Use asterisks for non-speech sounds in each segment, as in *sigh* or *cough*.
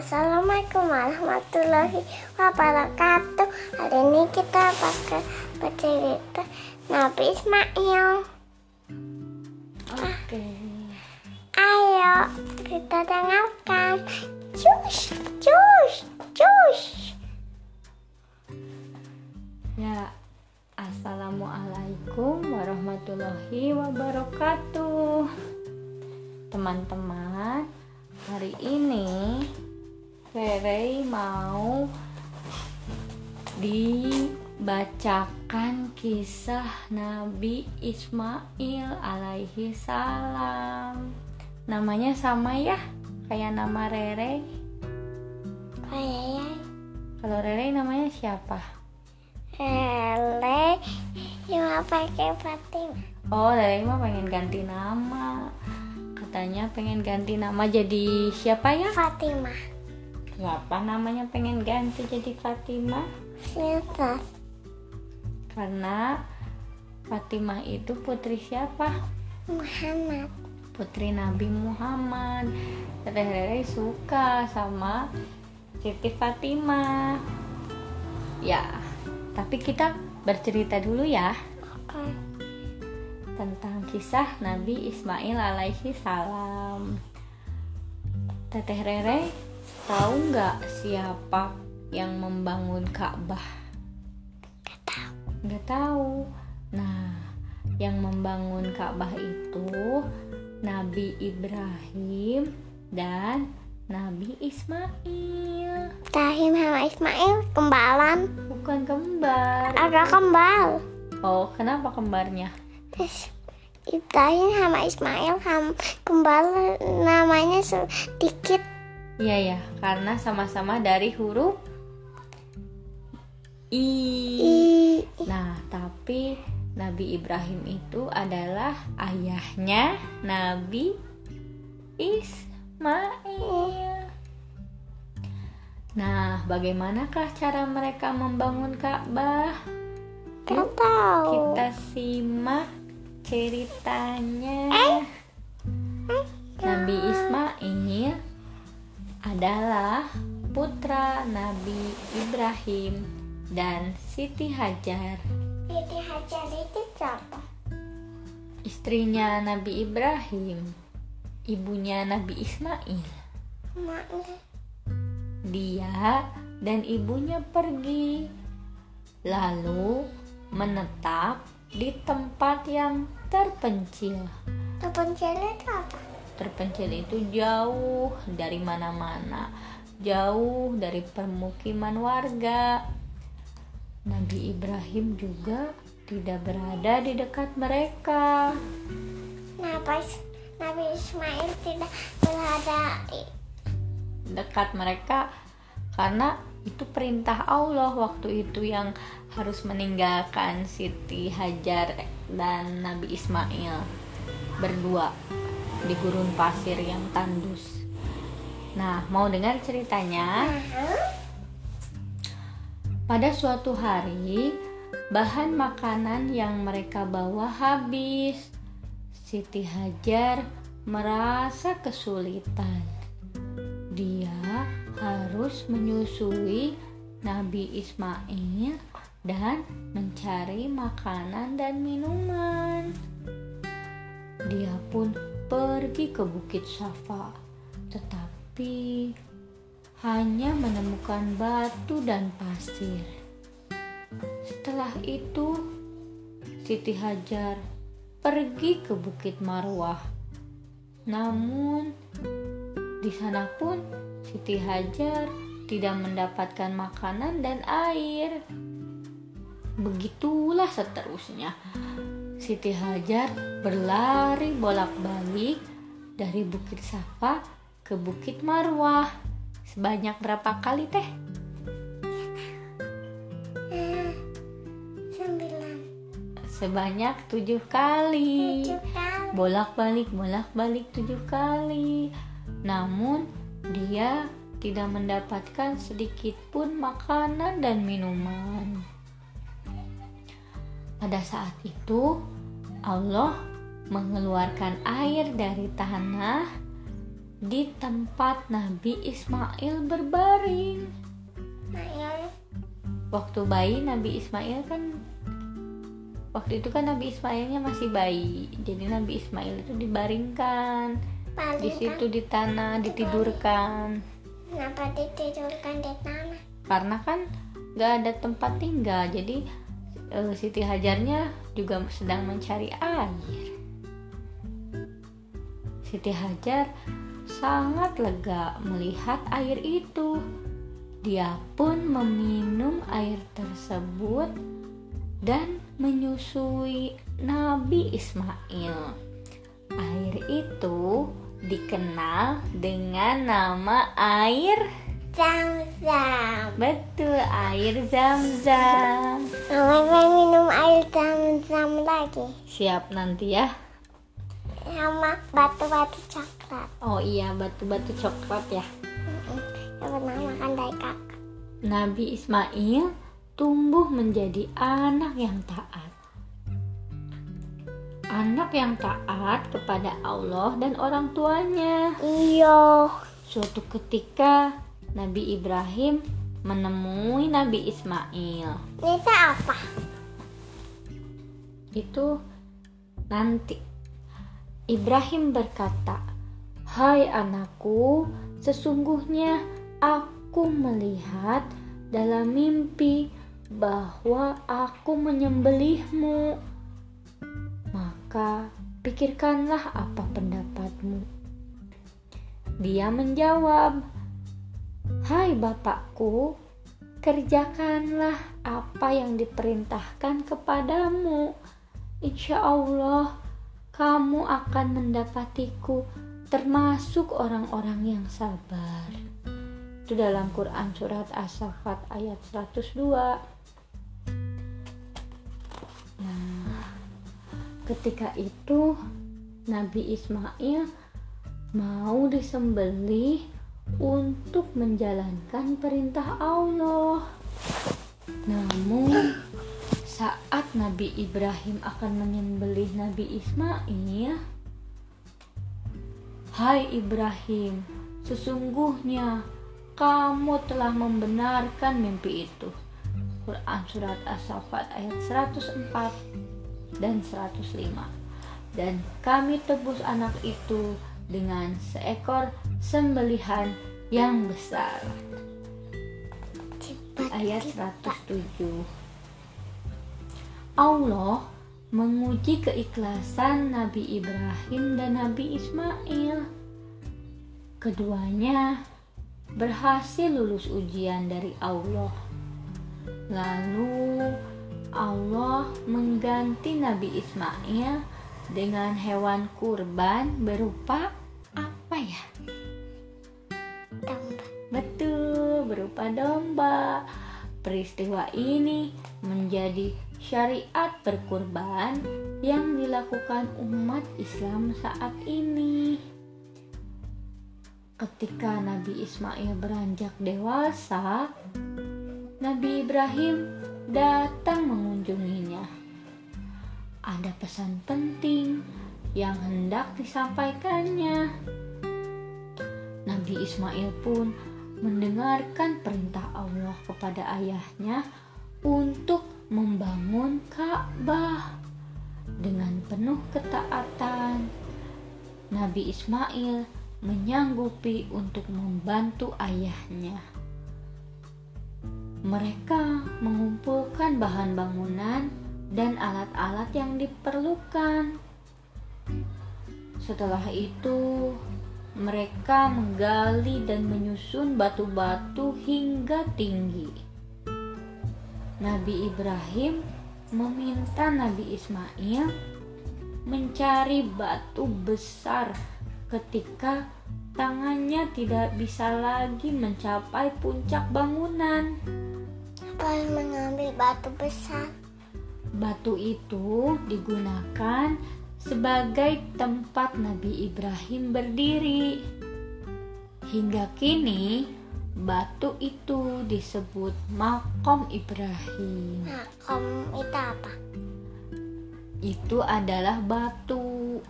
Assalamualaikum warahmatullahi wabarakatuh. Hari ini kita bakal bercerita Nabi Ismail. Oke. Ayo kita dengarkan. Cus, cus, cus. Ya, Assalamualaikum warahmatullahi wabarakatuh. Teman-teman, hari ini Rere mau dibacakan kisah Nabi Ismail alaihi salam. Namanya sama ya, kayak nama Rere. Kayaknya Kalau Rere namanya siapa? Hele yang pakai Fatima. Oh, Rere mah pengen ganti nama. Katanya pengen ganti nama jadi siapa ya? Fatima. Kenapa namanya pengen ganti jadi Fatimah? Siapa? Karena Fatimah itu putri siapa? Muhammad. Putri Nabi Muhammad. Teteh Rere suka sama Siti Fatimah. Ya, tapi kita bercerita dulu ya Oke. tentang kisah Nabi Ismail alaihi salam. Teteh Rere tahu nggak siapa yang membangun Ka'bah? Nggak tahu. Nah, yang membangun Ka'bah itu Nabi Ibrahim dan Nabi Ismail. Ibrahim sama Ismail kembalan. Bukan kembar. Ada kembal. Oh, kenapa kembarnya? Ibrahim sama Ismail ham kembal namanya sedikit. Iya ya, karena sama-sama dari huruf I. I, Nah, tapi Nabi Ibrahim itu adalah ayahnya Nabi Ismail. Nah, bagaimanakah cara mereka membangun Ka'bah? Tahu. Kita simak ceritanya. Nabi Ismail adalah putra Nabi Ibrahim dan Siti Hajar. Siti Hajar itu siapa? Istrinya Nabi Ibrahim, ibunya Nabi Ismail. Mak Dia dan ibunya pergi, lalu menetap di tempat yang terpencil. terpencil itu apa? Terpencil itu jauh dari mana-mana, jauh dari permukiman warga. Nabi Ibrahim juga tidak berada di dekat mereka. Kenapa Nabi Ismail tidak berada di dekat mereka karena itu perintah Allah waktu itu yang harus meninggalkan Siti Hajar dan Nabi Ismail berdua di gurun pasir yang tandus. Nah, mau dengar ceritanya? Pada suatu hari, bahan makanan yang mereka bawa habis. Siti Hajar merasa kesulitan. Dia harus menyusui Nabi Ismail dan mencari makanan dan minuman. Dia pun pergi ke Bukit Safa, tetapi hanya menemukan batu dan pasir. Setelah itu, Siti Hajar pergi ke Bukit Marwah. Namun, di sana pun Siti Hajar tidak mendapatkan makanan dan air. Begitulah seterusnya. Siti Hajar berlari bolak-balik dari Bukit Safa ke Bukit Marwah. Sebanyak berapa kali teh? Hmm, sembilan Sebanyak tujuh kali. tujuh kali Bolak-balik, bolak-balik tujuh kali. Namun dia tidak mendapatkan sedikit pun makanan dan minuman. Pada saat itu, Allah mengeluarkan air dari tanah di tempat Nabi Ismail berbaring. Waktu bayi Nabi Ismail kan waktu itu kan Nabi Ismailnya masih bayi. Jadi Nabi Ismail itu dibaringkan. Di situ di tanah ditidurkan. Kenapa ditidurkan di tanah? Karena kan nggak ada tempat tinggal. Jadi eh, Siti Hajarnya juga sedang mencari air. Siti Hajar sangat lega melihat air itu. Dia pun meminum air tersebut dan menyusui Nabi Ismail. Air itu dikenal dengan nama air zam-zam. Betul air zam-zam Mama pengen minum air zam-zam lagi. Siap nanti ya. Sama batu-batu coklat. Oh iya batu-batu coklat ya. Yang pernah makan dari kakak. Nabi Ismail tumbuh menjadi anak yang taat. Anak yang taat kepada Allah dan orang tuanya. Iya. Suatu ketika Nabi Ibrahim menemui Nabi Ismail itu apa itu nanti Ibrahim berkata, "Hai anakku, sesungguhnya aku melihat dalam mimpi bahwa aku menyembelihmu. Maka pikirkanlah apa pendapatmu." Dia menjawab, "Hai bapakku, kerjakanlah apa yang diperintahkan kepadamu. Insya Allah, kamu akan mendapatiku termasuk orang-orang yang sabar. Itu dalam Quran surat As-Saffat ayat 102. Nah, ketika itu Nabi Ismail mau disembelih untuk menjalankan perintah Allah. Namun saat Nabi Ibrahim akan menyembelih Nabi Ismail, "Hai Ibrahim, sesungguhnya kamu telah membenarkan mimpi itu." Quran surat As-Saffat ayat 104 dan 105. Dan kami tebus anak itu dengan seekor sembelihan yang besar. Ayat 107. Allah menguji keikhlasan Nabi Ibrahim dan Nabi Ismail. Keduanya berhasil lulus ujian dari Allah. Lalu Allah mengganti Nabi Ismail dengan hewan kurban berupa berupa domba. Peristiwa ini menjadi syariat berkurban yang dilakukan umat Islam saat ini. Ketika Nabi Ismail beranjak dewasa, Nabi Ibrahim datang mengunjunginya. Ada pesan penting yang hendak disampaikannya. Nabi Ismail pun mendengarkan perintah Allah kepada ayahnya untuk membangun Ka'bah dengan penuh ketaatan. Nabi Ismail menyanggupi untuk membantu ayahnya. Mereka mengumpulkan bahan bangunan dan alat-alat yang diperlukan. Setelah itu, mereka menggali dan menyusun batu-batu hingga tinggi. Nabi Ibrahim meminta Nabi Ismail mencari batu besar ketika tangannya tidak bisa lagi mencapai puncak bangunan. apa yang mengambil batu besar Batu itu digunakan sebagai tempat Nabi Ibrahim berdiri. Hingga kini, batu itu disebut Makom Ibrahim. kamu itu apa Itu adalah batu.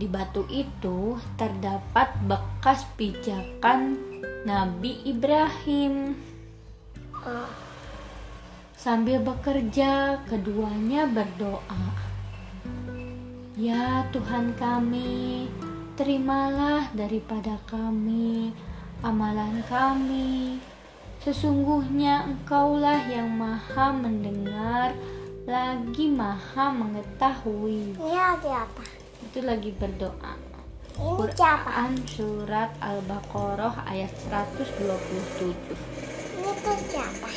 Di batu itu terdapat bekas pijakan Nabi Ibrahim. Oh, Sambil bekerja, keduanya berdoa. Ya Tuhan kami, terimalah daripada kami amalan kami. Sesungguhnya Engkaulah yang maha mendengar, lagi maha mengetahui. ini lagi apa? Itu lagi berdoa. Ini siapa? Quran Surat Al-Baqarah ayat 127 Ini tuh siapa?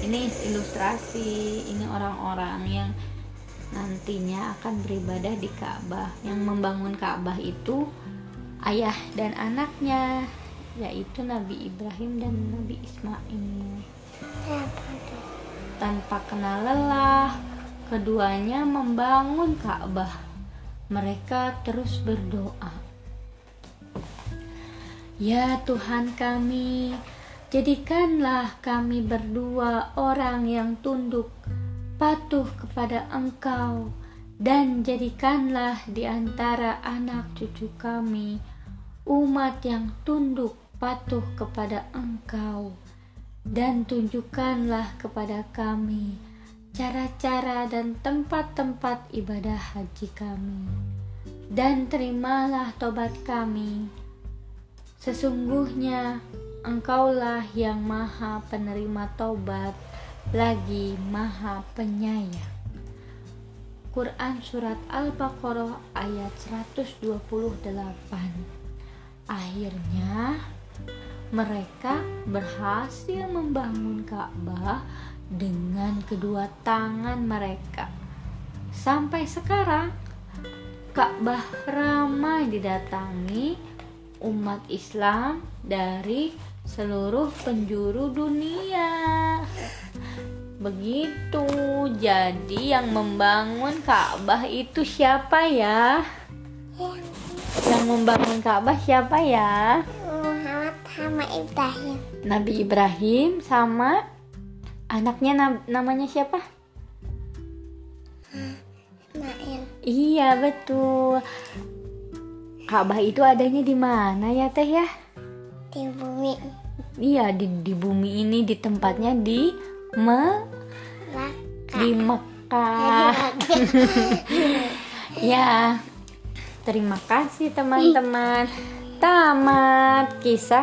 ini ilustrasi ini orang-orang yang nantinya akan beribadah di Ka'bah. Yang membangun Ka'bah itu ayah dan anaknya yaitu Nabi Ibrahim dan Nabi Ismail. Tanpa kenal lelah keduanya membangun Ka'bah. Mereka terus berdoa. Ya Tuhan kami, jadikanlah kami berdua orang yang tunduk, patuh kepada Engkau, dan jadikanlah di antara anak cucu kami umat yang tunduk, patuh kepada Engkau, dan tunjukkanlah kepada kami cara-cara dan tempat-tempat ibadah haji kami, dan terimalah tobat kami. Sesungguhnya Engkaulah yang maha penerima taubat lagi maha penyayang. Quran Surat Al-Baqarah ayat 128 Akhirnya mereka berhasil membangun Ka'bah dengan kedua tangan mereka. Sampai sekarang Ka'bah ramai didatangi umat Islam dari seluruh penjuru dunia. Begitu. Jadi yang membangun Ka'bah itu siapa ya? Yang membangun Ka'bah siapa ya? Muhammad sama Ibrahim. Nabi Ibrahim sama anaknya nam- namanya siapa? Ismail. Iya, betul. Ka'bah itu adanya di mana ya, Teh ya? Di bumi. Iya, di di bumi ini di tempatnya di Me. Di Mekah. *laughs* ya. Terima kasih teman-teman. Tamat kisah